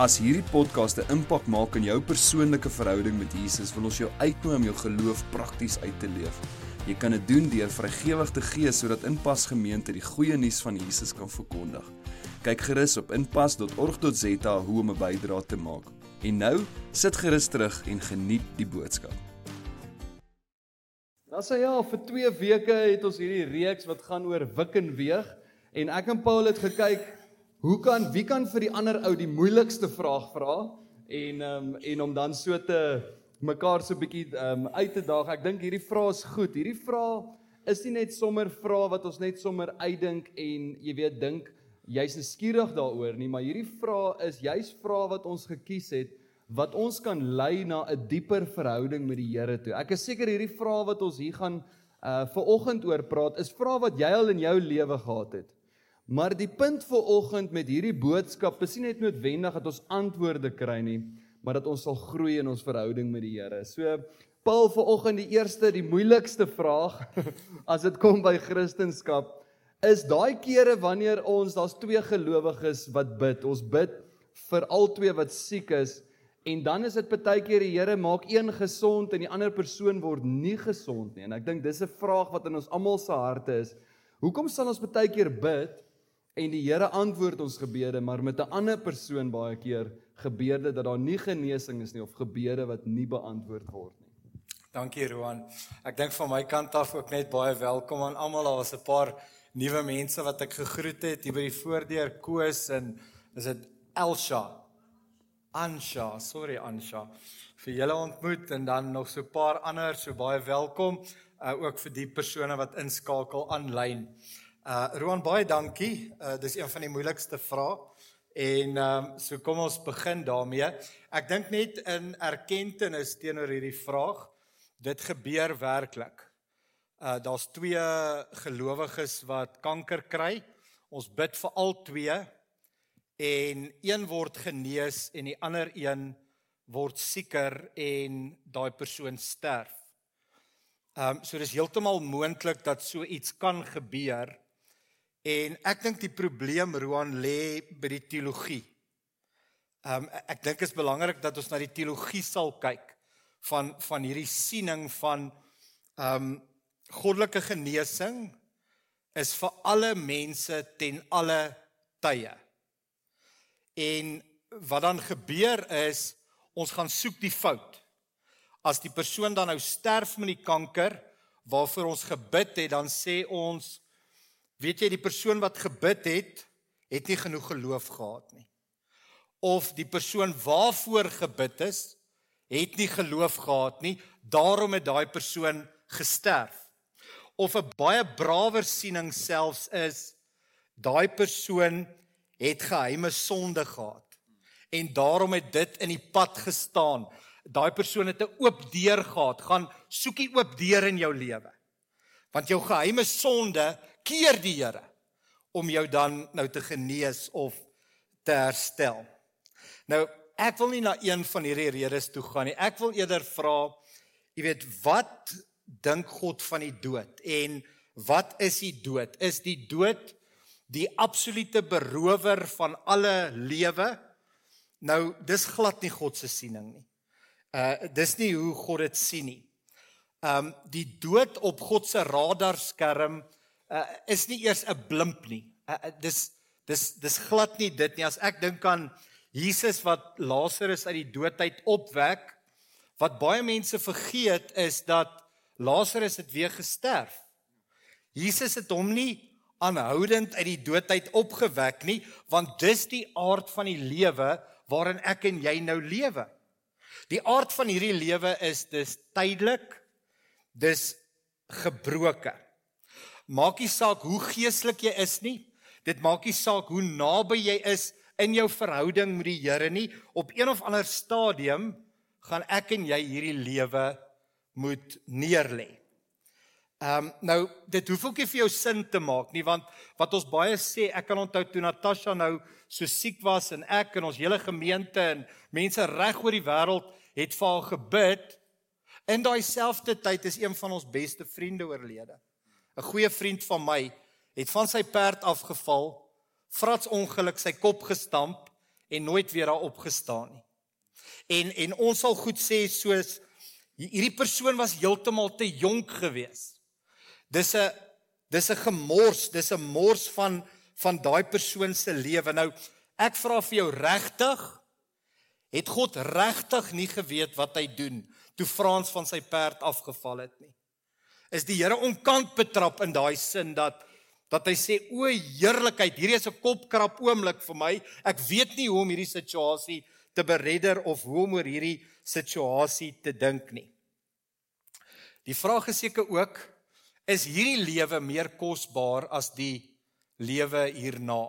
As hierdie podcast 'n impak maak in jou persoonlike verhouding met Jesus, wil ons jou uitnooi om jou geloof prakties uit te leef. Jy kan dit doen deur vrygewig te gee sodat Inpas Gemeente die goeie nuus van Jesus kan verkondig. Kyk gerus op inpas.org.za hoe om 'n bydrae te maak. En nou, sit gerus terug en geniet die boodskap. Dan sê ja, vir 2 weke het ons hierdie reeks wat gaan oor wik en weeg en ek en Paul het gekyk Hoe kan wie kan vir die ander ou die moeilikste vraag vra en um, en om dan so te mekaar so 'n bietjie um, uit te daag. Ek dink hierdie vraag is goed. Hierdie vraag is nie net sommer vrae wat ons net sommer uitdink en jy weet dink jy's nuuskierig daaroor nie, maar hierdie vraag is juis vrae wat ons gekies het wat ons kan lei na 'n dieper verhouding met die Here toe. Ek is seker hierdie vraag wat ons hier gaan uh vir oggend oor praat is vrae wat jy al in jou lewe gehad het. Maar die punt vir oggend met hierdie boodskap is nie net noodwendig dat ons antwoorde kry nie, maar dat ons sal groei in ons verhouding met die Here. So Paul vir oggend die eerste, die moeilikste vraag as dit kom by Christendom is daai kere wanneer ons daar's twee gelowiges wat bid. Ons bid vir al twee wat siek is en dan is dit baie keer die Here maak een gesond en die ander persoon word nie gesond nie. En ek dink dis 'n vraag wat in ons almal se harte is. Hoekom sal ons baie keer bid en die Here antwoord ons gebede, maar met 'n ander persoon baie keer gebeur dit dat daar nie genesing is nie of gebede wat nie beantwoord word nie. Dankie Roan. Ek dink van my kant af ook net baie welkom aan almal. Daar was 'n paar nuwe mense wat ek gegroet het hier by die voordeur Koos en is dit Elsha. Ansha, sorry Ansha. vir julle ontmoet en dan nog so 'n paar ander, so baie welkom uh, ook vir die persone wat inskakel aanlyn. Uh Roan baie dankie. Uh dis een van die moeilikste vrae. En ehm um, so kom ons begin daarmee. Ek dink net in erkenning teenoor hierdie vraag. Dit gebeur werklik. Uh daar's twee gelowiges wat kanker kry. Ons bid vir al twee en een word genees en die ander een word sieker en daai persoon sterf. Ehm um, so dis heeltemal moontlik dat so iets kan gebeur. En ek dink die probleem Roan lê by die teologie. Um, ek dink dit is belangrik dat ons na die teologie sal kyk van van hierdie siening van um, goddelike genesing is vir alle mense ten alle tye. En wat dan gebeur is ons gaan soek die fout. As die persoon dan nou sterf met die kanker waarvoor ons gebid het, dan sê ons Weet jy die persoon wat gebid het, het nie genoeg geloof gehad nie. Of die persoon waarvoor gebid is, het nie geloof gehad nie, daarom het daai persoon gesterf. Of 'n baie brawer siening selfs is daai persoon het geheime sonde gehad en daarom het dit in die pad gestaan. Daai persoon het 'n oop deur gehad. Gaan soekie oop deur in jou lewe. Want jou geheime sonde keer die Here om jou dan nou te genees of te herstel. Nou, ek wil nie na een van hierdie redes toe gaan nie. Ek wil eerder vra, jy weet, wat dink God van die dood en wat is die dood? Is die dood die absolute berower van alle lewe? Nou, dis glad nie God se siening nie. Uh dis nie hoe God dit sien nie. Um die dood op God se radarskerm uh, is nie eers 'n blimp nie. Uh, dis dis dis glad nie dit nie. As ek dink aan Jesus wat Lazarus uit die dood uit opwek, wat baie mense vergeet is dat Lazarus het weer gesterf. Jesus het hom nie aanhoudend uit die dood uit opgewek nie, want dis die aard van die lewe waarin ek en jy nou lewe. Die aard van hierdie lewe is dis tydelik. Dis gebroken. Maak nie saak hoe geestelik jy is nie. Dit maak nie saak hoe naby jy is in jou verhouding met die Here nie. Op een of ander stadium gaan ek en jy hierdie lewe moet neerlê. Ehm um, nou dit hoef ook nie vir jou sin te maak nie want wat ons baie sê ek kan onthou toe Natasha nou so siek was en ek en ons hele gemeente en mense reg oor die wêreld het vir haar gebid. In daai selfde tyd is een van ons beste vriende oorlede. 'n Goeie vriend van my het van sy perd afgeval, frats ongeluk sy kop gestamp en nooit weer daar opgestaan nie. En en ons sal goed sê soos hierdie persoon was heeltemal te jonk geweest. Dis 'n dis 'n gemors, dis 'n mors van van daai persoon se lewe. Nou ek vra vir jou regtig het God regtig nie geweet wat hy doen toe Frans van sy perd afgeval het nie. Is die Here onkant betrap in daai sin dat dat hy sê o heerlikheid hierdie is 'n kopkrap oomblik vir my. Ek weet nie hoe om hierdie situasie te beredder of hoe om oor hierdie situasie te dink nie. Die vraag is seker ook is hierdie lewe meer kosbaar as die lewe hierna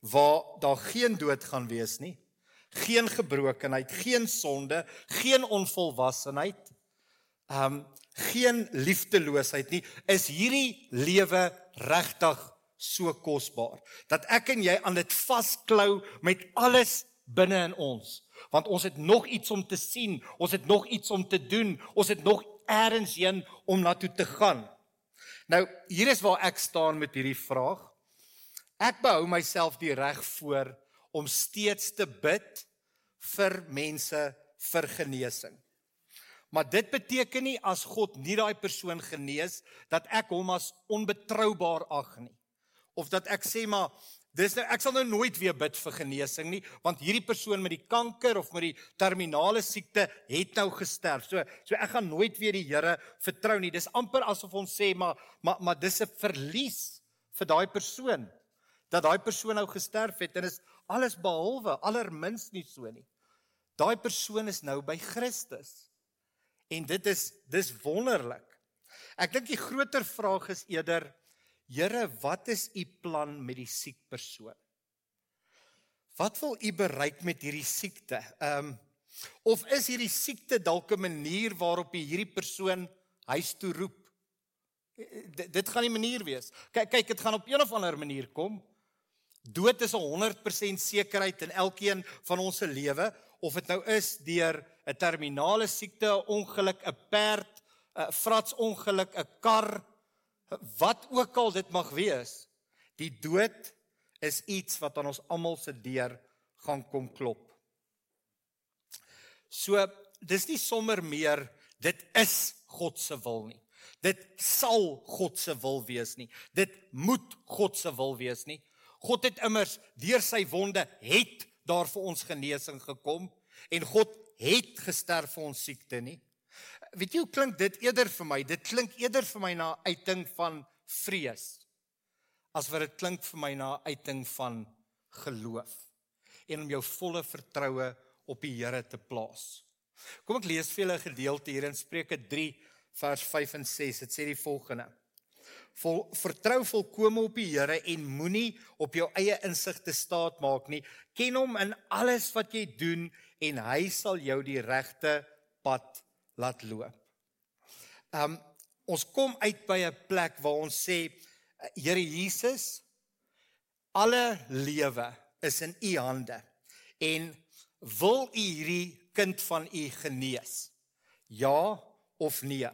waar daar geen dood gaan wees nie geen gebrokenheid geen sonde geen onvolwassenheid um geen liefdeloosheid nie, is hierdie lewe regtig so kosbaar? Dat ek en jy aan dit vasklou met alles binne in ons. Want ons het nog iets om te sien ons het nog iets om te doen ons het nog eers heen om na toe te gaan. Nou hier is waar ek staan met hierdie vraag. Ek behou myself die reg voor om steeds te bid vir mense vir genesing Maar dit beteken nie as God nie daai persoon genees dat ek hom as onbetroubaar ag nie. Of dat ek sê maar dis nou ek sal nou nooit weer bid vir genesing nie want hierdie persoon met die kanker of met die terminale siekte het nou gesterf. So so ek gaan nooit weer die Here vertrou nie. Dis amper asof ons sê maar maar maar dis 'n verlies vir daai persoon dat daai persoon nou gesterf het en is alles behalwe allermins nie so nie. Daai persoon is nou by Christus. En dit is dis wonderlik. Ek dink die groter vraag is eerder Here, wat is u plan met die siek persoon? Wat wil u bereik met hierdie siekte? Ehm um, of is hierdie siekte dalk 'n manier waarop u hierdie persoon huis toe roep? D dit gaan nie manier wees. Kyk kyk, dit gaan op een of ander manier kom. Dood is 'n 100% sekerheid in elkeen van ons se lewe of dit nou is deur 'n terminale siekte, 'n ongeluk, 'n perd, 'n fratsongeluk, 'n kar, wat ook al dit mag wees, die dood is iets wat aan ons almal se deur gaan kom klop. So, dis nie sommer meer dit is God se wil nie. Dit sal God se wil wees nie. Dit moet God se wil wees nie. God het immers deur sy wonde het daar vir ons genesing gekom en God het gesterf vir ons siekte nie. Weet jy hoe klink dit eerder vir my? Dit klink eerder vir my na uiting van vrees as wat dit klink vir my na uiting van geloof en om jou volle vertroue op die Here te plaas. Kom ek lees vir julle 'n gedeelte hier in Spreuke 3 vers 5 en 6. Dit sê die volgende: Vol vertrou volkome op die Here en moenie op jou eie insig te staat maak nie. Ken hom in alles wat jy doen en hy sal jou die regte pad laat loop. Um ons kom uit by 'n plek waar ons sê Here Jesus alle lewe is in u hande en wil u hierdie kind van u genees? Ja of nee?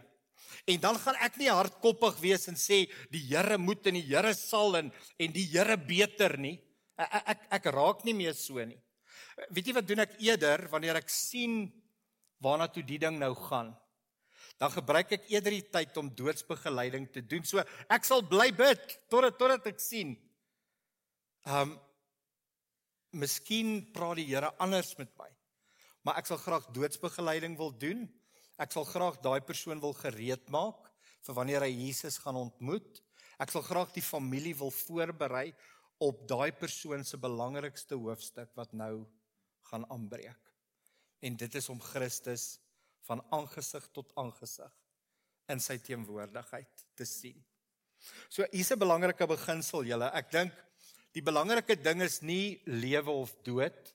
En dan gaan ek nie hardkoppig wees en sê die Here moet en die Here sal en en die Here beter nie. Ek ek ek raak nie meer so nie. Weet jy wat doen ek eerder wanneer ek sien waarna toe die ding nou gaan? Dan gebruik ek eerder die tyd om doodsbegeleiding te doen. So ek sal bly bid totdat totdat ek sien. Um Miskien praat die Here anders met my. Maar ek sal graag doodsbegeleiding wil doen. Ek sal graag daai persoon wil gereed maak vir wanneer hy Jesus gaan ontmoet. Ek sal graag die familie wil voorberei op daai persoon se belangrikste hoofstuk wat nou gaan aanbreek. En dit is om Christus van aangesig tot aangesig in sy teenwoordigheid te sien. So hier's 'n belangrike beginsel julle. Ek dink die belangrike ding is nie lewe of dood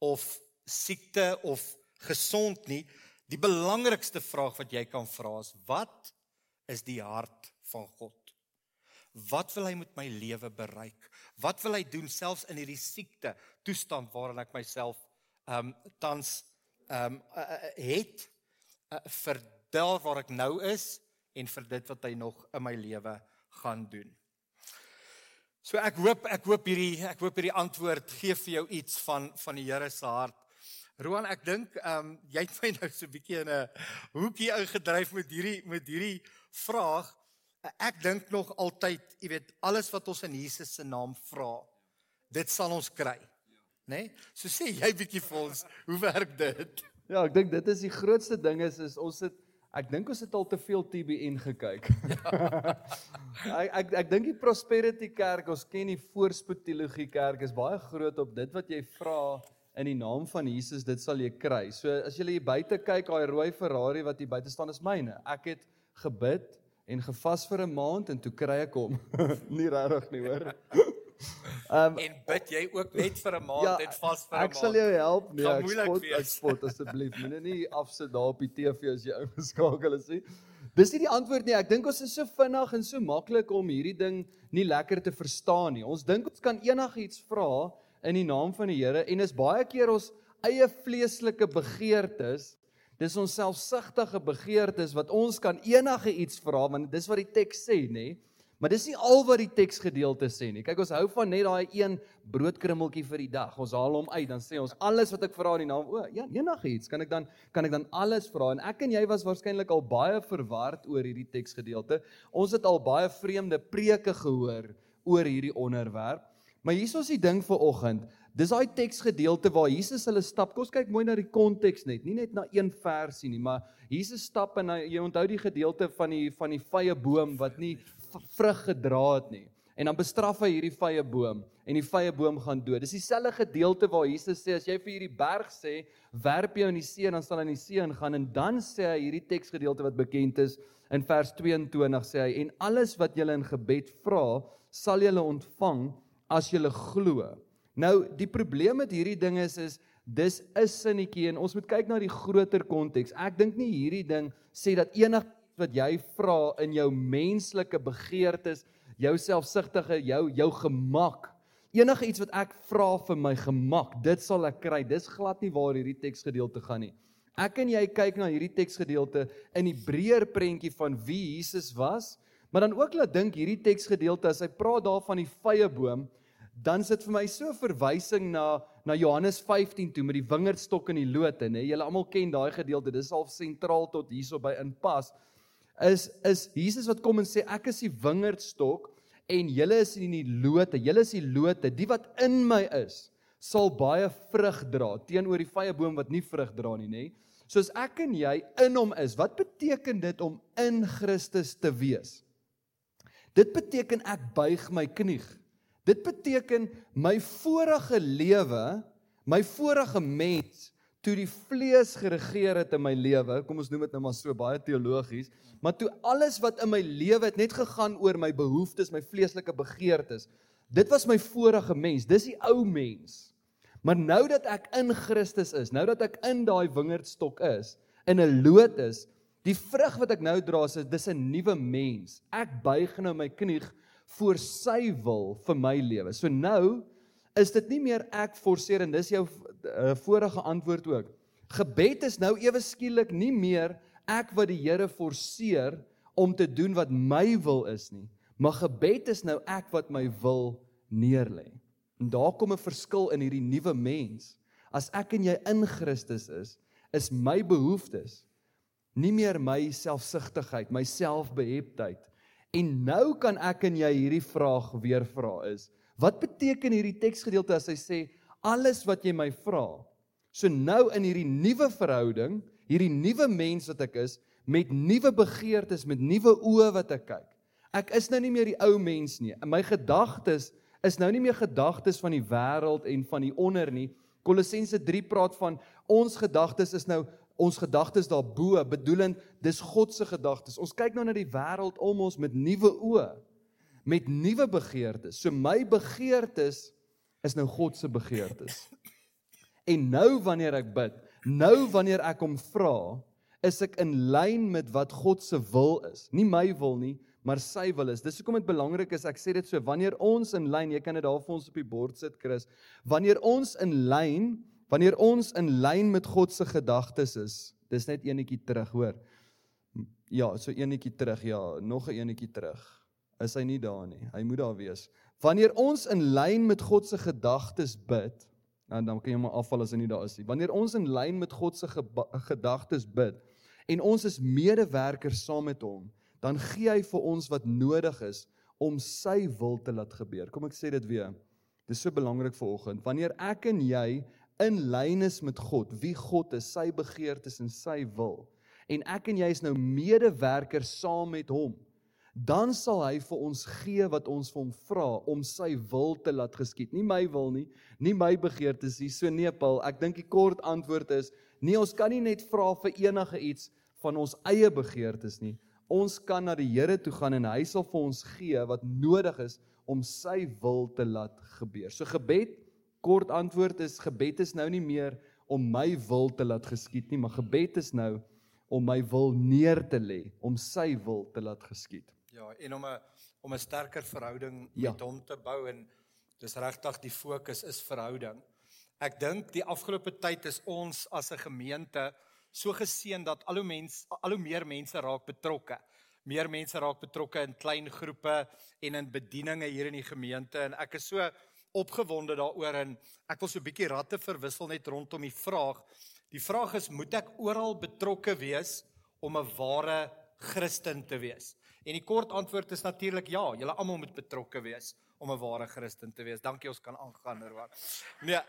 of siekte of gesond nie. Die belangrikste vraag wat jy kan vra is wat is die hart van God? Wat wil hy met my lewe bereik? Wat wil hy doen selfs in hierdie siekte toestand waarin ek myself ehm um, tans ehm um, uh, het uh, vir daar waar ek nou is en vir dit wat hy nog in my lewe gaan doen. So ek hoop ek hoop hierdie ek hoop hierdie antwoord gee vir jou iets van van die Here se hart. Roan, ek dink ehm um, jy het my nou so 'n bietjie in 'n hoekie ingedryf met hierdie met hierdie vraag. Ek dink nog altyd, jy weet, alles wat ons in Jesus se naam vra, dit sal ons kry. Né? Nee? So sê jy bietjie vir ons, hoe werk dit? Ja, ek dink dit is die grootste ding is is ons het ek dink ons het al te veel TBN gekyk. Ja. ek ek ek dink die Prosperity Kerk, ons ken die voorspoed teologie kerk is baie groot op dit wat jy vra in die naam van Jesus, dit sal jy kry. So as jy hier buite kyk, daai rooi Ferrari wat hier buite staan is myne. Ek het gebid en gevas vir 'n maand en toe kry ek hom. nie regtig nie, hoor. Um, en bid jy ook net vir 'n maand ja, en vas vir 'n maand. Ek sal jou help. Nee, ek spot, ek spot asseblief. Moenie nie afsit daar op die TV as jy ingeskakel is nie. Dis nie die antwoord nie. Ek dink ons is so vinnig en so maklik om hierdie ding nie lekker te verstaan nie. Ons dink ons kan enigiets vra in die naam van die Here en is baie keer ons eie vleeslike begeertes Dis ons selfsugtige begeertes wat ons kan enige iets vra want dis wat die teks sê nê. Maar dis nie al wat die teksgedeelte sê nie. Kyk ons hou van net daai een broodkrummeltjie vir die dag. Ons haal hom uit dan sê ons alles wat ek vra in die naam o, ja, enige iets kan ek dan kan ek dan alles vra en ek en jy was waarskynlik al baie verward oor hierdie teksgedeelte. Ons het al baie vreemde preke gehoor oor hierdie onderwerp. Maar hier is ons die ding vir oggend. Dis daai teksgedeelte waar Jesus hulle stap. Kom ons kyk mooi na die konteks net, nie net na een versie nie, maar Jesus stap en hy, jy onthou die gedeelte van die van die vrye boom wat nie vrug gedra het nie. En dan bestraf hy hierdie vrye boom en die vrye boom gaan dood. Dis dieselfde gedeelte waar Jesus sê as jy vir hierdie berg sê, werp jou in die see en dan sal hy in die see ingaan en dan sê hy hierdie teksgedeelte wat bekend is in vers 22 sê hy en alles wat jy in gebed vra, sal jy ontvang as jy glo. Nou die probleem met hierdie ding is is dis 'n sinnetjie en ons moet kyk na die groter konteks. Ek dink nie hierdie ding sê dat enig wat jy vra in jou menslike begeertes, jou selfsugtige, jou jou gemak, enige iets wat ek vra vir my gemak, dit sal ek kry. Dis glad nie waar hierdie teksgedeelte gaan nie. Ek en jy kyk na hierdie teksgedeelte in die breër prentjie van wie Jesus was, maar dan ook laat dink hierdie teksgedeelte as hy praat daar van die vrye boom, dan sit vir my so verwysing na na Johannes 15 toe met die wingerdstok en die lote, nê. Julle almal ken daai gedeelte. Dis al sentraal tot hierso by inpas. Is is Jesus wat kom en sê ek is die wingerdstok en julle is in die lote. Julle is die lote. Die wat in my is, sal baie vrug dra teenoor die vrye boom wat nie vrug dra nie, nê. Soos ek en jy in hom is. Wat beteken dit om in Christus te wees? Dit beteken ek buig my knie Dit beteken my vorige lewe, my vorige mens toe die vlees geregeer het in my lewe, kom ons noem dit nou maar so baie teologies, maar toe alles wat in my lewe het net gegaan oor my behoeftes, my vleeslike begeertes. Dit was my vorige mens, dis die ou mens. Maar nou dat ek in Christus is, nou dat ek in daai wingerdstok is, in 'n loot is, die vrug wat ek nou dra is dis 'n nuwe mens. Ek buig nou my knie voor sy wil vir my lewe. So nou is dit nie meer ek forceer en dis jou uh, vorige antwoord ook. Gebed is nou ewe skielik nie meer ek wat die Here forceer om te doen wat my wil is nie, maar gebed is nou ek wat my wil neerlê. En daar kom 'n verskil in hierdie nuwe mens. As ek en jy in Christus is, is my behoeftes nie meer my selfsugtigheid, my selfbeheptheid En nou kan ek en jy hierdie vraag weer vra is: Wat beteken hierdie teksgedeelte as hy sê alles wat jy my vra? So nou in hierdie nuwe verhouding, hierdie nuwe mens wat ek is, met nuwe begeertes, met nuwe oë wat ek kyk. Ek is nou nie meer die ou mens nie. My gedagtes is nou nie meer gedagtes van die wêreld en van die onder nie. Kolossense 3 praat van ons gedagtes is nou ons gedagtes daarbo, bedoelend dis God se gedagtes. Ons kyk nou na die wêreld om ons met nuwe oë, met nuwe begeertes. So my begeertes is nou God se begeertes. En nou wanneer ek bid, nou wanneer ek hom vra, is ek in lyn met wat God se wil is. Nie my wil nie, maar sy wil is. Dis hoekom dit belangrik is. Ek sê dit so, wanneer ons in lyn, jy kan dit daar vir ons op die bord sit, Chris. Wanneer ons in lyn, wanneer ons in lyn met God se gedagtes is, dis net enetjie terug, hoor. Ja, so enetjie terug, ja, nog 'n enetjie terug. Is hy nie daar nie? Hy moet daar wees. Wanneer ons in lyn met God se gedagtes bid, dan dan kan jy maar afval as hy nie daar is nie. Wanneer ons in lyn met God se gedagtes bid en ons is medewerkers saam met hom, dan gee hy vir ons wat nodig is om sy wil te laat gebeur. Kom ek sê dit weer. Dit is so belangrik vir oggend. Wanneer ek en jy in lyn is met God, wie God is, sy begeertes en sy wil, en ek en jy is nou medewerkers saam met hom, dan sal hy vir ons gee wat ons vir hom vra om sy wil te laat geskied. Nie my wil nie, nie my begeertes nie. So nee Paul, ek dink die kort antwoord is nee, ons kan nie net vra vir enige iets van ons eie begeertes nie. Ons kan na die Here toe gaan en hy sal vir ons gee wat nodig is om sy wil te laat gebeur. So gebed, kort antwoord is gebed is nou nie meer om my wil te laat geskied nie, maar gebed is nou om my wil neer te lê, om sy wil te laat geskied. Ja, en om 'n om 'n sterker verhouding ja. met hom te bou en dis regtig die fokus is verhouding. Ek dink die afgelope tyd is ons as 'n gemeente so geseën dat al hoe mense al hoe meer mense raak betrokke. Meer mense raak betrokke in klein groepe en in bedieninge hier in die gemeente en ek is so opgewonde daaroor en ek wil so 'n bietjie ratte verwissel net rondom die vraag. Die vraag is moet ek oral betrokke wees om 'n ware Christen te wees? En die kort antwoord is natuurlik ja, julle almal moet betrokke wees om 'n ware Christen te wees. Dankie ons kan aangaan oor wat. Nee.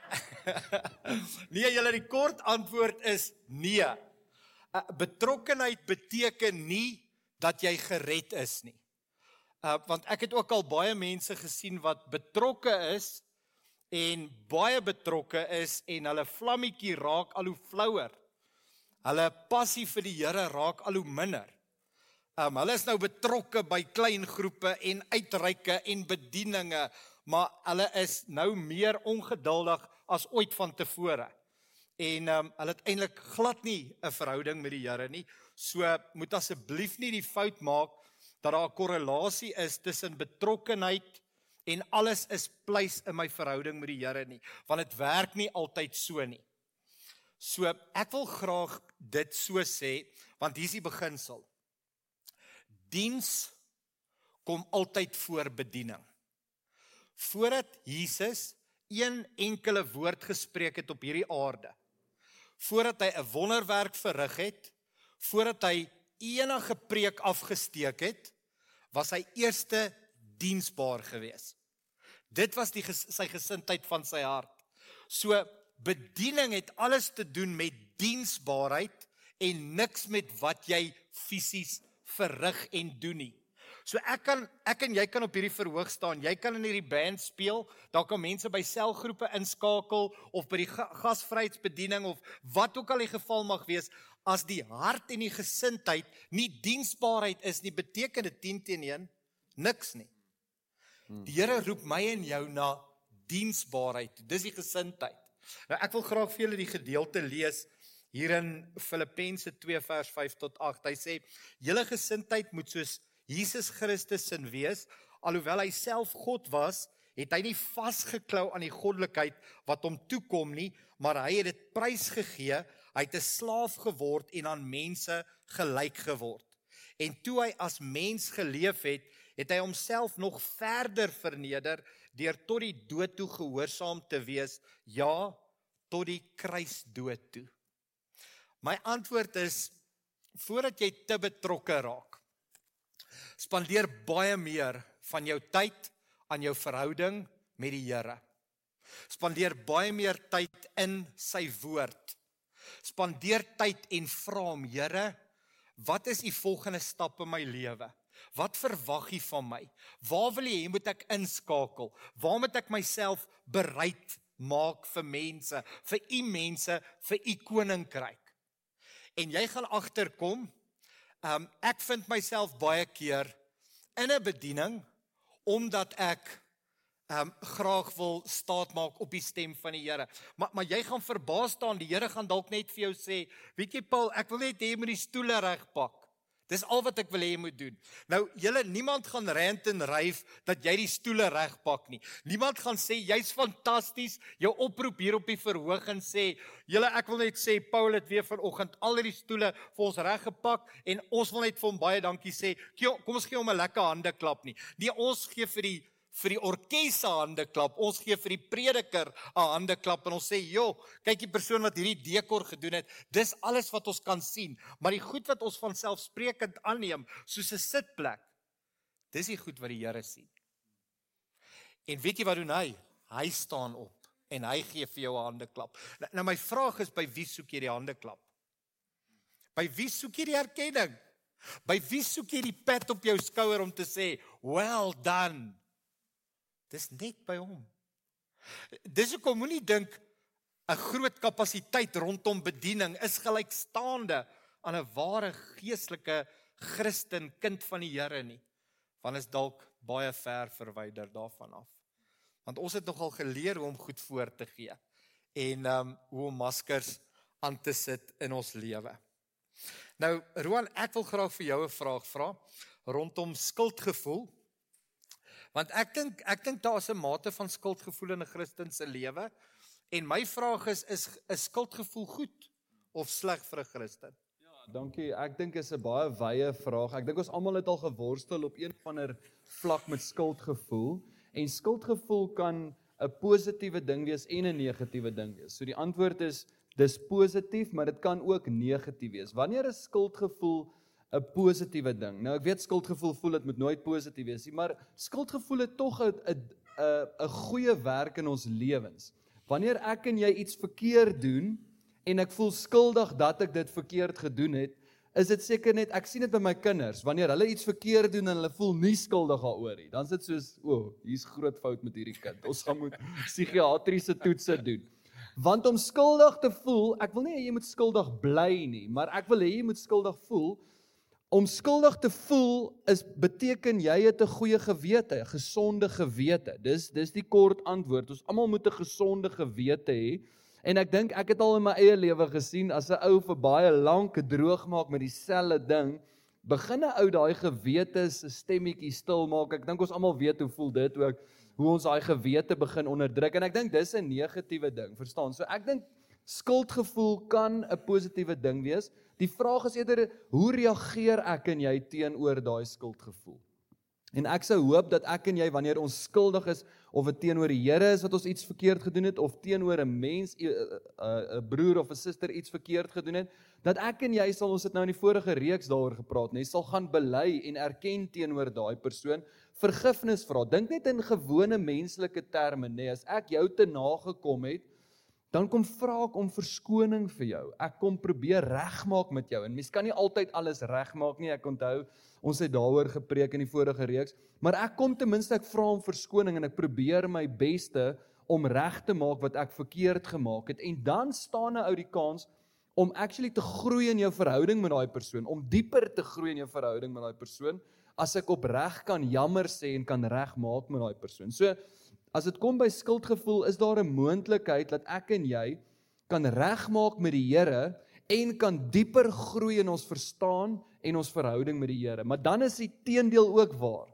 nee, julle die kort antwoord is nee. Betrokkenheid beteken nie dat jy gered is nie. Uh want ek het ook al baie mense gesien wat betrokke is en baie betrokke is en hulle vlammetjie raak al hoe flouer. Hulle passie vir die Here raak al hoe minder. Um, hulle is nou betrokke by klein groepe en uitreike en bedieninge, maar hulle is nou meer ongeduldig as ooit vantevore. En um, hulle het eintlik glad nie 'n verhouding met die Here nie. So moet asseblief nie die fout maak dat daar 'n korrelasie is tussen betrokkenheid en alles is pleis in my verhouding met die Here nie, want dit werk nie altyd so nie. So ek wil graag dit so sê, want hier is die beginsel. Diens kom altyd voor bediening. Voordat Jesus een enkele woord gespreek het op hierdie aarde, voordat hy 'n wonderwerk verrig het, voordat hy enige preek afgesteek het, was hy eerste diensbaar geweest. Dit was die sy gesindheid van sy hart. So bediening het alles te doen met diensbaarheid en niks met wat jy fisies verrig en doen nie. So ek kan ek en jy kan op hierdie verhoog staan. Jy kan in hierdie band speel. Daar kan mense by selgroepe inskakel of by die gasvryheidsbediening of wat ook al die geval mag wees. As die hart en die gesindheid nie diensbaarheid is nie, beteken dit 10 teen 1 niks nie. Die Here roep my en jou na diensbaarheid. Dis die gesindheid. Nou ek wil graag vir julle die gedeelte lees hier in Filippense 2 vers 5 tot 8. Hy sê: "Julle gesindheid moet soos Jesus Christus sin wees, alhoewel hy self God was, het hy nie vasgeklou aan die goddelikheid wat hom toekom nie, maar hy het dit prysgegee. Hy het 'n slaaf geword en aan mense gelyk geword. En toe hy as mens geleef het, het hy homself nog verder verneder deur tot die dood toe gehoorsaam te wees, ja, tot die kruisdood toe." My antwoord is voordat jy te betrokke raak. Spandeer baie meer van jou tyd aan jou verhouding met die Here. Spandeer baie meer tyd in sy woord. Spandeer tyd en vra hom, Here, wat is u volgende stap in my lewe? Wat verwag u van my? Waar wil u hê moet ek inskakel? Waar moet ek myself bereid maak vir mense, vir u mense, vir u koninkryk? en jy gaan agterkom. Um ek vind myself baie keer in 'n bediening omdat ek ehm um, graag wil staat maak op die stem van die Here. Maar maar jy gaan verbaas staan, die Here gaan dalk net vir jou sê, weet jy Paul, ek wil net hê jy moet die stoele regpak. Dis al wat ek wil hê jy moet doen. Nou julle niemand gaan rant en ryf dat jy die stoele regpak nie. Niemand gaan sê jy's fantasties. Jou oproep hier op die verhoog en sê, julle ek wil net sê Paul het weer vanoggend al die stoele vir ons reggepak en ons wil net vir hom baie dankie sê. Kom ons gee hom 'n lekker hande klap nie. Nee, ons gee vir die vir die orkes se hande klap. Ons gee vir die prediker 'n hande klap en ons sê, "Jo, kyk die persoon wat hierdie dekor gedoen het. Dis alles wat ons kan sien, maar die goed wat ons van selfsprekend aanneem, soos 'n sitplek, dis die goed wat die Here sien." En weet jy wat doen hy? Hy staan op en hy gee vir jou 'n hande klap. Nou, nou my vraag is by wie soek jy die hande klap? By wie soek jy die erkenning? By wie soek jy die pat op jou skouer om te sê, "Well done." Dis net by hom. Dis hoekom moenie dink 'n groot kapasiteit rondom bediening is gelykstaande aan 'n ware geestelike Christen kind van die Here nie. Want is dalk baie ver verwyder daarvan af. Want ons het nogal geleer hoe om goed voor te gee en ehm um, hoe om maskers aan te sit in ons lewe. Nou Roan, ek wil graag vir jou 'n vraag vra rondom skuldgevoel. Want ek dink ek dink daar's 'n mate van skuldgevoel in 'n Christen se lewe. En my vraag is is 'n skuldgevoel goed of sleg vir 'n Christen? Dankie. Ek dink is 'n baie wye vraag. Ek dink ons almal het al geworstel op een van 'n vlak met skuldgevoel en skuldgevoel kan 'n positiewe ding wees en 'n negatiewe ding wees. So die antwoord is dis positief, maar dit kan ook negatief wees. Wanneer 'n skuldgevoel 'n positiewe ding. Nou ek weet skuldgevoel voel dit moet nooit positief wees nie, maar skuldgevoel het tog 'n 'n 'n 'n goeie werk in ons lewens. Wanneer ek en jy iets verkeerd doen en ek voel skuldig dat ek dit verkeerd gedoen het, is dit seker net ek sien dit by my kinders, wanneer hulle iets verkeerd doen en hulle voel nie skuldig daaroor nie, dan is dit soos, o, oh, hier's groot fout met hierdie kind. Ons gaan moet psigiatriese toetse doen. Want om skuldig te voel, ek wil nie hê jy moet skuldig bly nie, maar ek wil hê jy moet skuldig voel Om skuldig te voel is beteken jy het 'n goeie gewete, 'n gesonde gewete. Dis dis die kort antwoord. Ons almal moet 'n gesonde gewete hê. En ek dink ek het al in my eie lewe gesien as 'n ou vir baie lank droog maak met dieselfde ding, begin 'n ou daai gewete se stemmetjie stil maak. Ek dink ons almal weet hoe voel dit ook hoe ons daai gewete begin onderdruk en ek dink dis 'n negatiewe ding, verstaan? So ek dink skuldgevoel kan 'n positiewe ding wees. Die vraag is eerder hoe reageer ek en jy teenoor daai skuldgevoel? En ek sou hoop dat ek en jy wanneer ons skuldig is of dit teenoor die Here is wat ons iets verkeerd gedoen het of teenoor 'n mens 'n 'n broer of 'n suster iets verkeerd gedoen het, dat ek en jy sal ons het nou in die vorige reeks daaroor gepraat, nee, sal gaan bely en erken teenoor daai persoon, vergifnis vra. Dink net in gewone menslike terme, nê, nee, as ek jou te nagekom het, dan kom vra ek om verskoning vir jou. Ek kom probeer regmaak met jou. En mens kan nie altyd alles regmaak nie. Ek onthou ons het daaroor gepreek in die vorige reeks, maar ek kom ten minste ek vra om verskoning en ek probeer my beste om reg te maak wat ek verkeerd gemaak het. En dan staan 'n ou die kans om actually te groei in jou verhouding met daai persoon, om dieper te groei in jou verhouding met daai persoon as ek opreg kan jammer sê en kan regmaak met daai persoon. So As dit kom by skuldgevoel, is daar 'n moontlikheid dat ek en jy kan regmaak met die Here en kan dieper groei in ons verstaan en ons verhouding met die Here. Maar dan is die teendeel ook waar.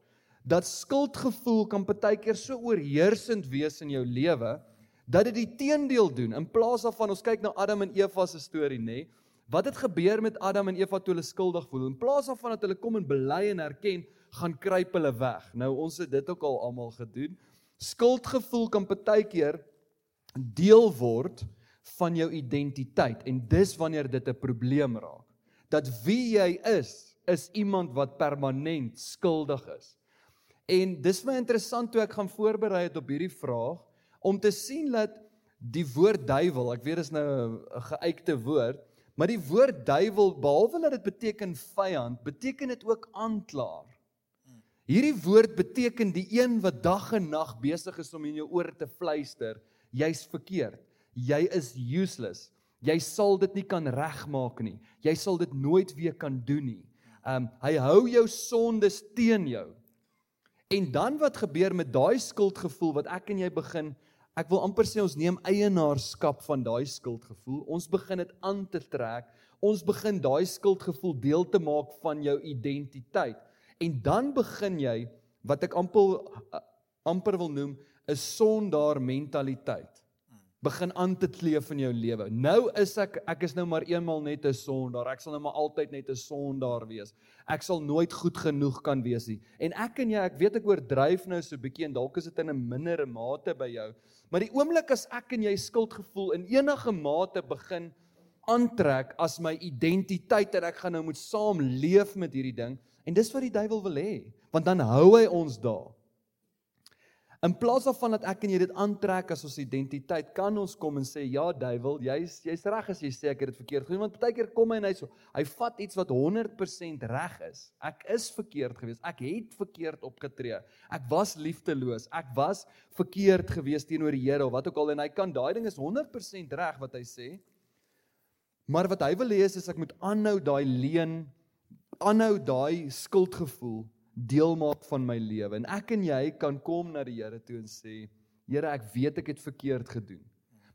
Dat skuldgevoel kan partykeer so oorheersend wees in jou lewe dat dit die teendeel doen. In plaas daarvan ons kyk na Adam en Eva se storie, nê? Wat het gebeur met Adam en Eva toe hulle skuldig voel? In plaas daarvan dat hulle kom en bely en erken, gaan kruip hulle weg. Nou ons het dit ook al almal gedoen. Skuldgevoel kan baie keer deel word van jou identiteit en dis wanneer dit 'n probleem raak. Dat wie jy is, is iemand wat permanent skuldig is. En dis my interessant toe ek gaan voorberei het op hierdie vraag om te sien dat die woord duiwel, ek weet is nou 'n geuite woord, maar die woord duiwel behalwe dat dit beteken vyand, beteken dit ook aanklaer. Hierdie woord beteken die een wat dag en nag besig is om in jou oor te fluister, jy's verkeerd. Jy is useless. Jy sal dit nie kan regmaak nie. Jy sal dit nooit weer kan doen nie. Um hy hou jou sondes teen jou. En dan wat gebeur met daai skuldgevoel wat ek en jy begin Ek wil amper sê ons neem eienaarskap van daai skuldgevoel. Ons begin dit aan te trek. Ons begin daai skuldgevoel deel te maak van jou identiteit. En dan begin jy wat ek amper amper wil noem 'n sondaar mentaliteit begin aan te kleef in jou lewe. Nou is ek ek is nou maar eenmal net 'n sondaar. Ek sal nou maar altyd net 'n sondaar wees. Ek sal nooit goed genoeg kan wees nie. En ek en jy, ek weet ek oordryf nou so 'n bietjie en dalk is dit in 'n mindere mate by jou. Maar die oomblik as ek en jy skuldgevoel in enige mate begin aantrek as my identiteit en ek gaan nou moet saam leef met hierdie ding en dis wat die duiwel wil hê, want dan hou hy ons daar. In plaas daarvan dat ek en jy dit aantrek as ons identiteit, kan ons kom en sê ja, duiwel, jy's jy's reg as jy sê ek het dit verkeerd gedoen, want baie keer kom hy en hy so, hy vat iets wat 100% reg is. Ek is verkeerd geweest. Ek het verkeerd opgetree. Ek was liefdeloos. Ek was verkeerd geweest teenoor die Here of wat ook al en hy kan daai ding is 100% reg wat hy sê. Maar wat hy wil hê is, is ek moet aanhou daai leuen, aanhou daai skuldgevoel deel maak van my lewe. En ek en jy kan kom na die Here toe en sê, Here, ek weet ek het verkeerd gedoen.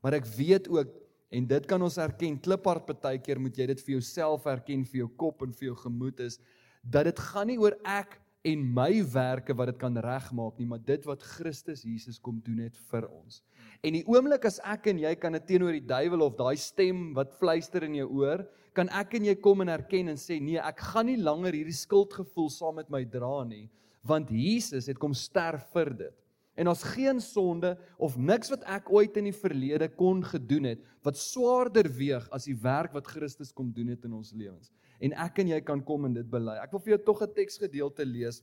Maar ek weet ook en dit kan ons erken, kliphard baie keer moet jy dit vir jouself erken, vir jou kop en vir jou gemoed is dat dit gaan nie oor ek en my werke wat dit kan regmaak nie, maar dit wat Christus Jesus kom doen het vir ons. En die oomblik as ek en jy kan dit teenoor die duiwel of daai stem wat fluister in jou oor, kan ek en jy kom en erken en sê nee, ek gaan nie langer hierdie skuldgevoel saam met my dra nie, want Jesus het kom sterf vir dit. En ons geen sonde of niks wat ek ooit in die verlede kon gedoen het wat swaarder weeg as die werk wat Christus kom doen het in ons lewens. En ek en jy kan kom en dit bely. Ek wil vir jou tog 'n teksgedeelte lees.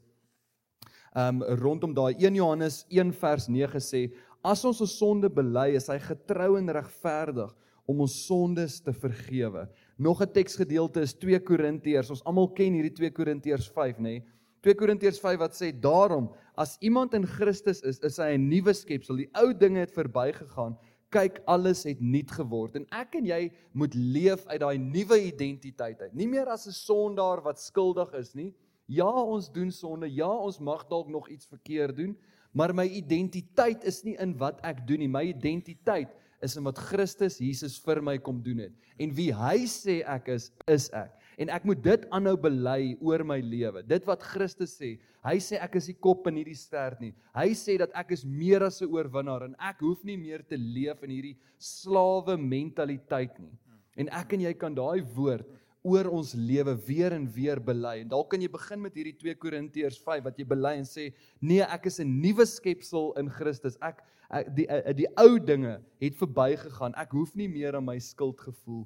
Um rondom daai 1 Johannes 1 vers 9 sê as ons ons sonde bely, is hy getrou en regverdig om ons sondes te vergewe. Nog 'n teksgedeelte is 2 Korintiërs. Ons almal ken hierdie 2 Korintiërs 5, nê? Nee? 2 Korintiërs 5 wat sê daarom as iemand in Christus is, is hy 'n nuwe skepsel. Die ou dinge het verbygegaan. Kyk, alles het nuut geword. En ek en jy moet leef uit daai nuwe identiteit uit. Nie meer as 'n sondaar wat skuldig is nie. Ja, ons doen sonde. Ja, ons mag dalk nog iets verkeerd doen, maar my identiteit is nie in wat ek doen nie. My identiteit is in wat Christus Jesus vir my kom doen het. En wie hy sê ek is, is ek. En ek moet dit aanhou bely oor my lewe. Dit wat Christus sê. Hy sê ek is die kop en nie die stert nie. Hy sê dat ek is meer as 'n oorwinnaar en ek hoef nie meer te leef in hierdie slawe mentaliteit nie. En ek en jy kan daai woord oor ons lewe weer en weer bely. En dalk kan jy begin met hierdie 2 Korintiërs 5 wat jy bely en sê nee, ek is 'n nuwe skepsel in Christus. Ek, die die, die ou dinge het verbygegaan. Ek hoef nie meer aan my skuldgevoel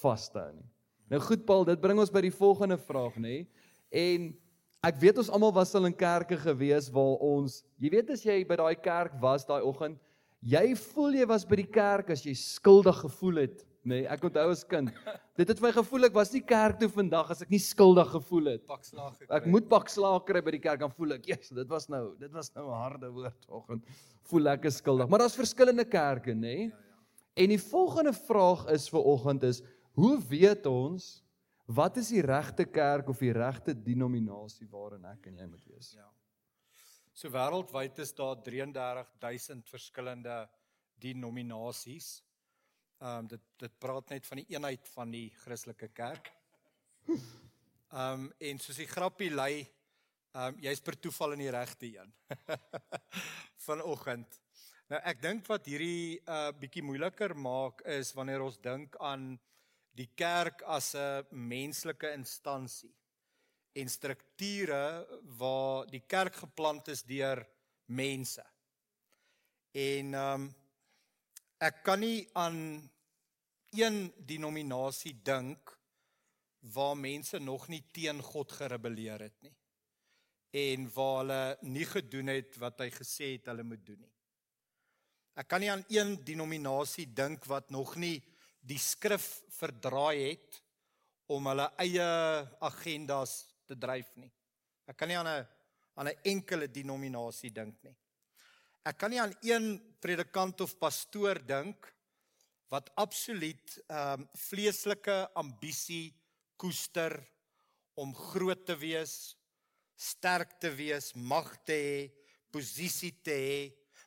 vas te hou nie. Nou goed Paul, dit bring ons by die volgende vraag, nê? En ek weet ons almal was al in kerke gewees waar ons, jy weet as jy by daai kerk was daai oggend, jy voel jy was by die kerk as jy skuldig gevoel het Nee, ek onthou as kind. Dit het my gevoel ek was nie kerk toe vandag as ek nie skuldig gevoel het. Pak slaag gekry. Ek moet pak slaag kry by die kerk dan voel ek, "Jesus, dit was nou, dit was nou 'n harde woord vanoggend." Voel ek is skuldig. Maar daar's verskillende kerke, nê? Nee? Ja, ja. En die volgende vraag is vir oggend is, hoe weet ons wat is die regte kerk of die regte denominasie waarin ek en jy moet wees? Ja. So wêreldwyd is daar 33000 verskillende denominasies. Ehm um, dit dit praat net van die eenheid van die Christelike kerk. Ehm um, en soos die grappie lei, ehm um, jy's per toeval in die regte een. Vanoggend. Nou ek dink wat hierdie uh bietjie moeiliker maak is wanneer ons dink aan die kerk as 'n menslike instansie en strukture waar die kerk geplant is deur mense. En ehm um, ek kan nie aan een denominasie dink waar mense nog nie teen God gerebelleer het nie en waar hulle nie gedoen het wat hy gesê het hulle moet doen nie. Ek kan nie aan een denominasie dink wat nog nie die skrif verdraai het om hulle eie agendas te dryf nie. Ek kan nie aan 'n aan 'n enkele denominasie dink nie. Ek kan nie aan een predikant of pastoor dink wat absoluut ehm um, vleeslike ambisie koester om groot te wees, sterk te wees, mag te hê, posisie te hê,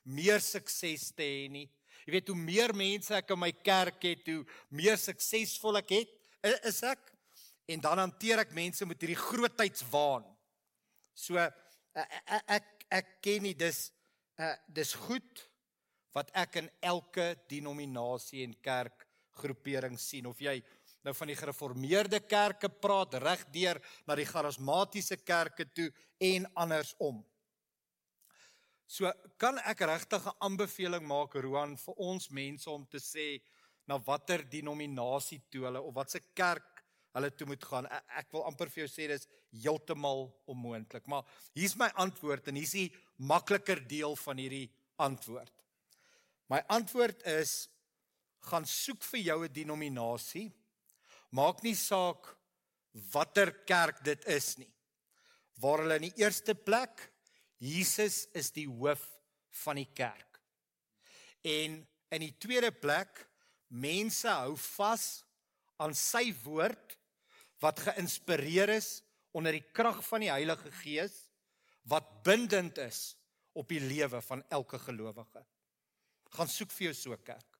meer sukses te hê nie. Jy weet hoe meer mense ek in my kerk het, hoe meer suksesvol ek het, is ek. En dan hanteer ek mense met hierdie grootheidswaan. So ek ek ek ken nie dis uh, dis goed wat ek in elke denominasie en kerk groepering sien of jy nou van die gereformeerde kerke praat regdeur na die charismatiese kerke toe en andersom. So kan ek regtig 'n aanbeveling maak Roan vir ons mense om te sê na watter denominasie toe hulle of watse kerk hulle toe moet gaan. Ek, ek wil amper vir jou sê dis heeltemal onmoontlik. Maar hier's my antwoord en hier's die makliker deel van hierdie antwoord. My antwoord is gaan soek vir jou 'n denominasie Maak nie saak watter kerk dit is nie. Waar hulle in die eerste plek Jesus is die hoof van die kerk. En in die tweede plek mense hou vas aan sy woord wat geïnspireer is onder die krag van die Heilige Gees wat bindend is op die lewe van elke gelowige. Gaan soek vir jou so 'n kerk.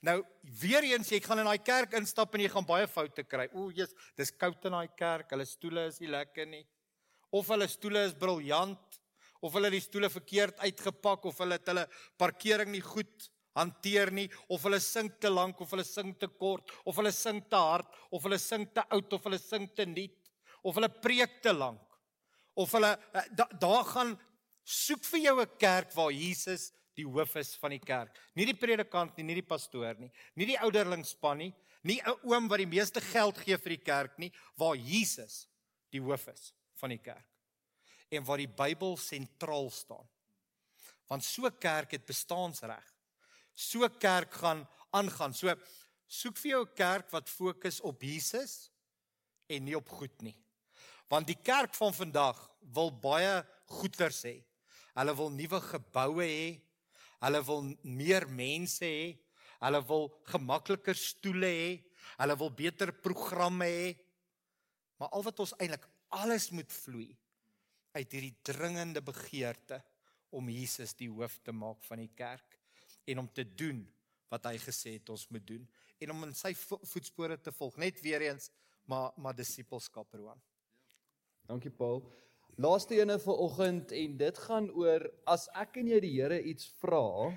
Nou weer eens jy gaan in daai kerk instap en jy gaan baie foute kry. O, Jesus, dis koud in daai kerk. Hulle stoele is nie lekker nie. Of hulle stoele is briljant of hulle die stoele verkeerd uitgepak of hulle het hulle parkering nie goed hanteer nie of hulle sing te lank of hulle sing te kort of hulle sing te hard of hulle sing te oud of hulle sing te nuut of hulle preek te lank of hulle eh, daar da gaan soek vir jou 'n kerk waar Jesus die hoof is van die kerk. Nie die predikant nie, nie die pastoor nie, nie die ouderlingspan nie, nie 'n oom wat die meeste geld gee vir die kerk nie, waar Jesus die hoof is van die kerk. En waar die Bybel sentraal staan. Want so kerk het bestaansreg. So kerk gaan aangaan. So soek vir jou 'n kerk wat fokus op Jesus en nie op goed nie. Want die kerk van vandag wil baie goeders hê. Hulle wil nuwe geboue hê, Hulle wil meer mense hê. Hulle wil gemakliker stoele hê. Hulle wil beter programme hê. Maar al wat ons eintlik alles moet vloei uit hierdie dringende begeerte om Jesus die hoof te maak van die kerk en om te doen wat hy gesê het ons moet doen en om in sy voetspore te volg net weer eens maar maar disippelskap Roan. Dankie Paul. Laaste ene vir oggend en dit gaan oor as ek en jy die Here iets vra,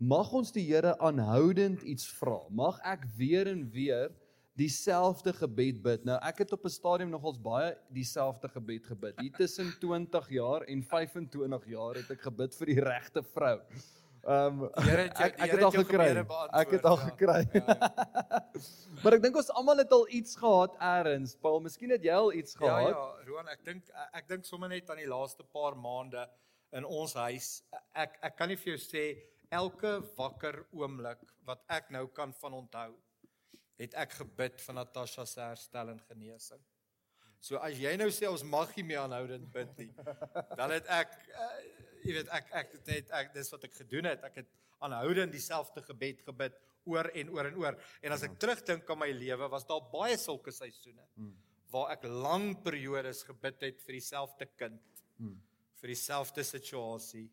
mag ons die Here aanhoudend iets vra. Mag ek weer en weer dieselfde gebed bid. Nou ek het op 'n stadium nogals baie dieselfde gebed gebid. Hier tussen 20 jaar en 25 jaar het ek gebid vir die regte vrou. Ehm um, ek ek het al gekry. Ek het al gekry. maar ek dink ons almal het al iets gehad eers. Paul, miskien het jy al iets gehad. Ja ja, Roan, ek dink ek dink sommer net aan die laaste paar maande in ons huis. Ek ek kan nie vir jou sê elke wakker oomblik wat ek nou kan van onthou, het ek gebid vir Natasha se herstel en genesing. So as jy nou sê ons mag nie meer aanhoudend bid nie, dan het ek uh, jy weet ek ek het net ek dis wat ek gedoen het. Ek het aanhoudend dieselfde gebed gebid oor en oor en oor. En as ek terugdink aan my lewe, was daar baie sulke seisoene waar ek lang periodes gebid het vir dieselfde kind. vir dieselfde situasie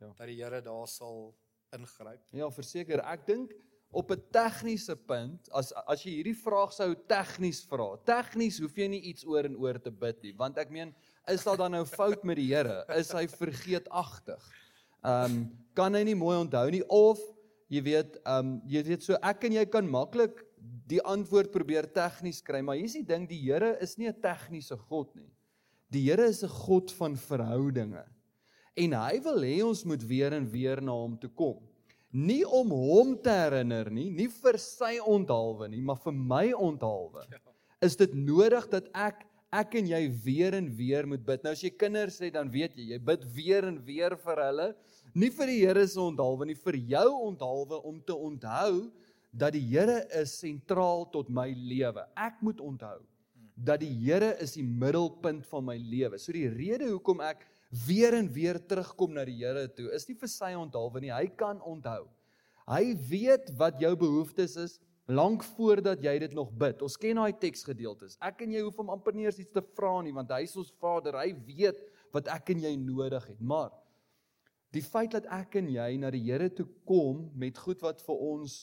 ja. dat die Here daar sal ingryp. Ja, verseker, ek dink op 'n tegniese punt as as jy hierdie vraag sou tegnies vra. Tegnies hoef jy nie iets oor en oor te bid nie, want ek meen is daar dan nou fout met die Here? Is hy vergeetagtig? Ehm um, kan hy nie mooi onthou nie of jy weet ehm um, jy weet so ek en jy kan maklik die antwoord probeer tegnies kry, maar hier's die ding, die Here is nie 'n tegniese God nie. Die Here is 'n God van verhoudinge. En hy wil hê ons moet weer en weer na hom toe kom. Nie om hom te herinner nie, nie vir sy onthaalwe nie, maar vir my onthaalwe. Ja. Is dit nodig dat ek ek en jy weer en weer moet bid. Nou as jy kinders het, dan weet jy, jy bid weer en weer vir hulle, nie vir die Here se onthaalwe nie, vir jou onthaalwe om te onthou dat die Here is sentraal tot my lewe. Ek moet onthou dat die Here is die middelpunt van my lewe. So die rede hoekom ek weer en weer terugkom na die Here toe, is nie vir sy onthaalwe nie. Hy kan onthou. Hy weet wat jou behoeftes is. Lank voordat jy dit nog bid. Ons ken daai teksgedeeltes. Ek en jy hoef hom amper nie eens iets te vra nie want hy is ons Vader. Hy weet wat ek en jy nodig het. Maar die feit dat ek en jy na die Here toe kom met goed wat vir ons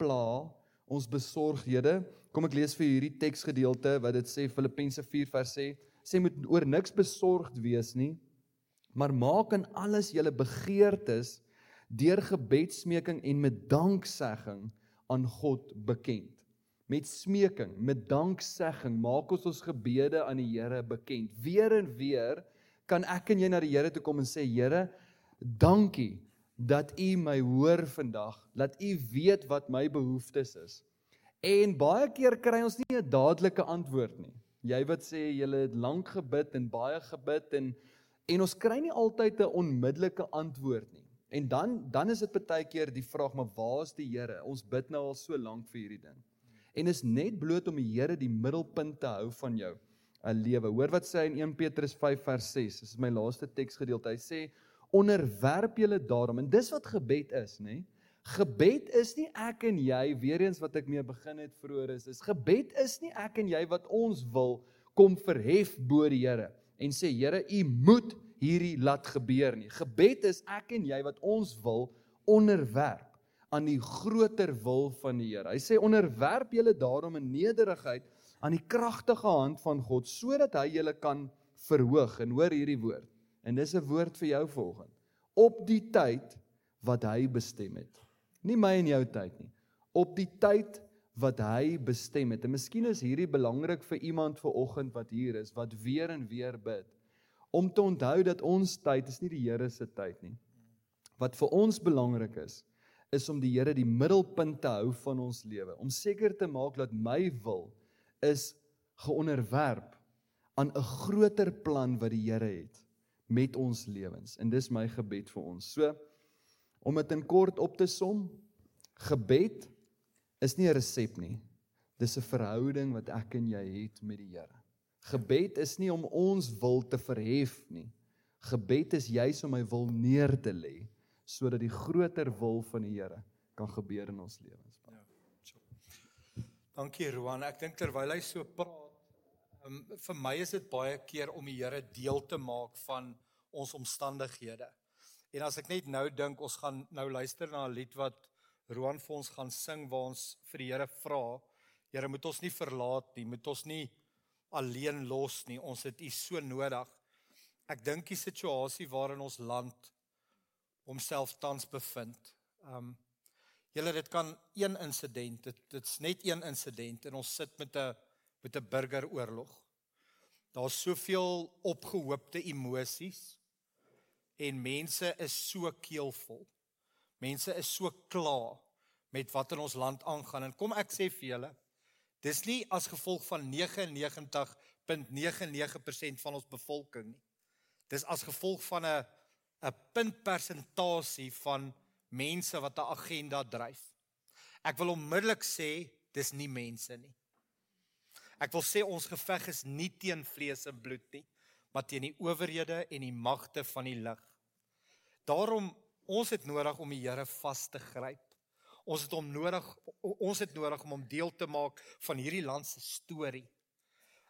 pla, ons besorgdhede. Kom ek lees vir hierdie teksgedeelte wat dit sê Filippense 4 vers sê, sê moet oor niks besorgd wees nie, maar maak in alles julle begeertes deur gebedsmeking en met danksegging aan God bekend. Met smeking, met danksegging maak ons ons gebede aan die Here bekend. Weer en weer kan ek en jy na die Here toe kom en sê Here, dankie dat U my hoor vandag, dat U weet wat my behoeftes is. En baie keer kry ons nie 'n dadelike antwoord nie. Jy wat sê jy het lank gebid en baie gebid en en ons kry nie altyd 'n onmiddellike antwoord nie. En dan dan is dit baie keer die vraag maar waar is die Here? Ons bid nou al so lank vir hierdie ding. En is net bloot om die Here die middelpunt te hou van jou 'n lewe. Hoor wat sê hy in 1 Petrus 5 vers 6. Dis my laaste teksgedeelte. Hy sê onderwerp julle daarom en dis wat gebed is, nê? Gebed is nie ek en jy weer eens wat ek mee begin het vroeër is. Is gebed is nie ek en jy wat ons wil kom verhef bo die Here en sê Here, U moet hierdie laat gebeur nie. Gebed is ek en jy wat ons wil onderwerp aan die groter wil van die Here. Hy sê onderwerp julle daarom in nederigheid aan die kragtige hand van God sodat hy julle kan verhoog. En hoor hierdie woord. En dis 'n woord vir jou volgende. Op die tyd wat hy bestem het. Nie my en jou tyd nie. Op die tyd wat hy bestem het. En miskien is hierdie belangrik vir iemand ver oggend wat hier is wat weer en weer bid om te onthou dat ons tyd is nie die Here se tyd nie. Wat vir ons belangrik is, is om die Here die middelpunt te hou van ons lewe, om seker te maak dat my wil is geonderwerp aan 'n groter plan wat die Here het met ons lewens. En dis my gebed vir ons. So om dit in kort op te som, gebed is nie 'n resep nie. Dis 'n verhouding wat ek en jy het met die Here. Gebed is nie om ons wil te verhef nie. Gebed is juis om my wil neer te lê sodat die groter wil van die Here kan gebeur in ons lewens. Ja. So. Dankie Roan. Ek dink terwyl hy so praat, um, vir my is dit baie keer om die Here deel te maak van ons omstandighede. En as ek net nou dink, ons gaan nou luister na 'n lied wat Roan vir ons gaan sing waar ons vir die Here vra, Here, moet ons nie verlaat nie, moet ons nie alleen los nie. Ons het U so nodig. Ek dink die situasie waarin ons land homself tans bevind. Um julle dit kan een insident, dit dit's net een insident en ons sit met 'n met 'n burgeroorlog. Daar's soveel opgehoopte emosies en mense is so keelvol. Mense is so klaar met wat in ons land aangaan en kom ek sê vir julle Dis nie as gevolg van 99.99% van ons bevolking nie. Dis as gevolg van 'n 'n puntpersentasie van mense wat 'n agenda dryf. Ek wil onmiddellik sê dis nie mense nie. Ek wil sê ons geveg is nie teen vlees en bloed nie, maar teen die owerhede en die magte van die lig. Daarom ons het nodig om die Here vas te gryp. Ons het hom nodig ons het nodig om hom deel te maak van hierdie land se storie.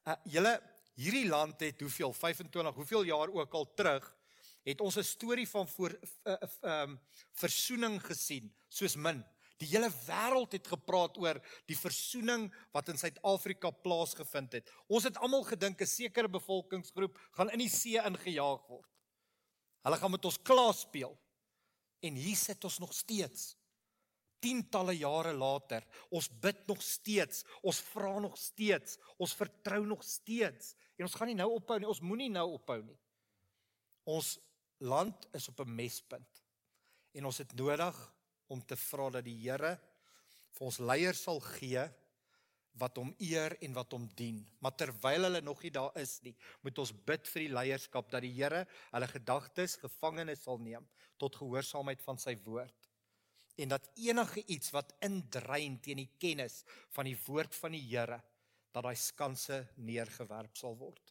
Uh julle hierdie land het hoeveel 25 hoeveel jaar ook al terug het ons 'n storie van voor ehm uh, uh, um, versoening gesien soos min. Die hele wêreld het gepraat oor die versoening wat in Suid-Afrika plaasgevind het. Ons het almal gedink 'n sekere bevolkingsgroep gaan in die see ingejaag word. Hulle gaan met ons klaas speel. En hier sit ons nog steeds tientalle jare later, ons bid nog steeds, ons vra nog steeds, ons vertrou nog steeds en ons gaan nie nou ophou nie, ons moenie nou ophou nie. Ons land is op 'n mespunt. En ons het nodig om te vra dat die Here vir ons leiers sal gee wat hom eer en wat hom dien. Maar terwyl hulle nog nie daar is nie, moet ons bid vir die leierskap dat die Here hulle gedagtes gevangenes sal neem tot gehoorsaamheid van sy woord en dat enige iets wat indrein teen die kennis van die woord van die Here dat daai skanse neergewerp sal word.